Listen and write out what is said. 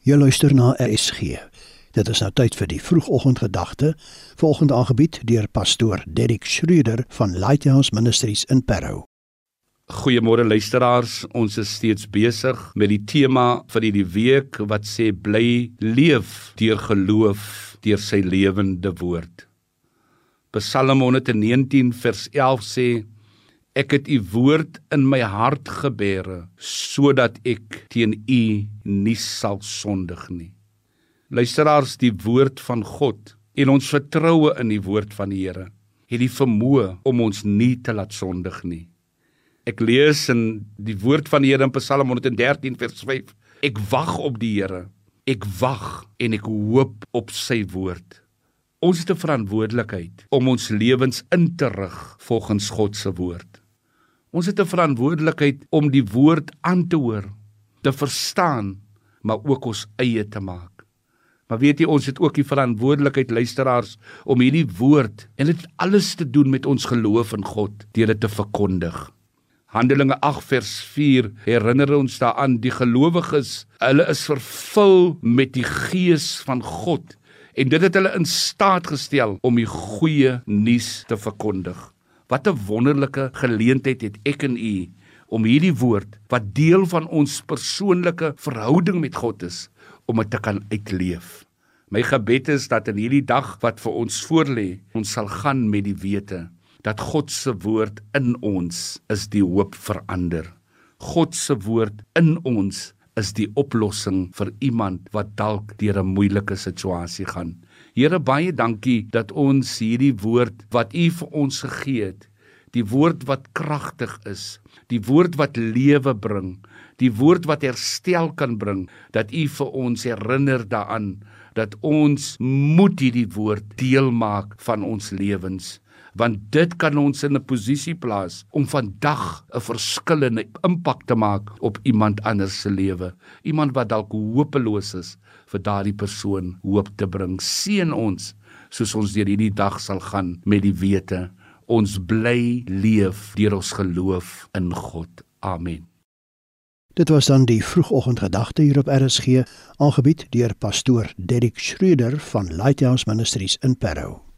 Jy luister na RSG. Dit is nou tyd vir die vroegoggendgedagte, volgende aangebied deur pastoor Derrick Schroeder van Lighthouse Ministries in Parow. Goeiemôre luisteraars, ons is steeds besig met die tema vir hierdie week wat sê bly leef deur geloof deur sy lewende woord. Psalm 119 vers 11 sê Ek het u woord in my hart gebeere sodat ek teen u nie sal sondig nie. Luisteraars, die woord van God en ons vertroue in die woord van die Here het die vermoë om ons nie te laat sondig nie. Ek lees in die woord van die Here in Psalm 113 vers 5. Ek wag op die Here. Ek wag en ek hoop op sy woord. Ons het 'n verantwoordelikheid om ons lewens in te rig volgens God se woord. Ons het 'n verantwoordelikheid om die woord aan te hoor, te verstaan, maar ook ons eie te maak. Maar weet jy, ons het ook die verantwoordelikheid luisteraars om hierdie woord en dit alles te doen met ons geloof in God, deur dit te verkondig. Handelinge 8 vers 4 herinner ons daaraan die gelowiges, hulle is vervul met die gees van God en dit het hulle in staat gestel om die goeie nuus te verkondig. Wat 'n wonderlike geleentheid het ek en u om hierdie woord wat deel van ons persoonlike verhouding met God is om dit te kan uitleef. My gebed is dat in hierdie dag wat vir ons voorlê, ons sal gaan met die wete dat God se woord in ons is die hoop verander. God se woord in ons is die oplossing vir iemand wat dalk deur 'n moeilike situasie gaan. Here baie dankie dat ons hierdie woord wat U vir ons gegee het, die woord wat kragtig is, die woord wat lewe bring, die woord wat herstel kan bring, dat U vir ons herinner daaraan dat ons moet hierdie woord deel maak van ons lewens want dit kan ons in 'n posisie plaas om vandag 'n verskillende impak te maak op iemand anders se lewe. Iemand wat dalk hopeloos is, vir daardie persoon hoop te bring. Seën ons soos ons deur hierdie dag sal gaan met die wete ons bly leef deur ons geloof in God. Amen. Dit was dan die vroegoggendgedagte hier op RSG, aangebied deur pastoor Derrick Schreuder van Lighthouse Ministries in Parow.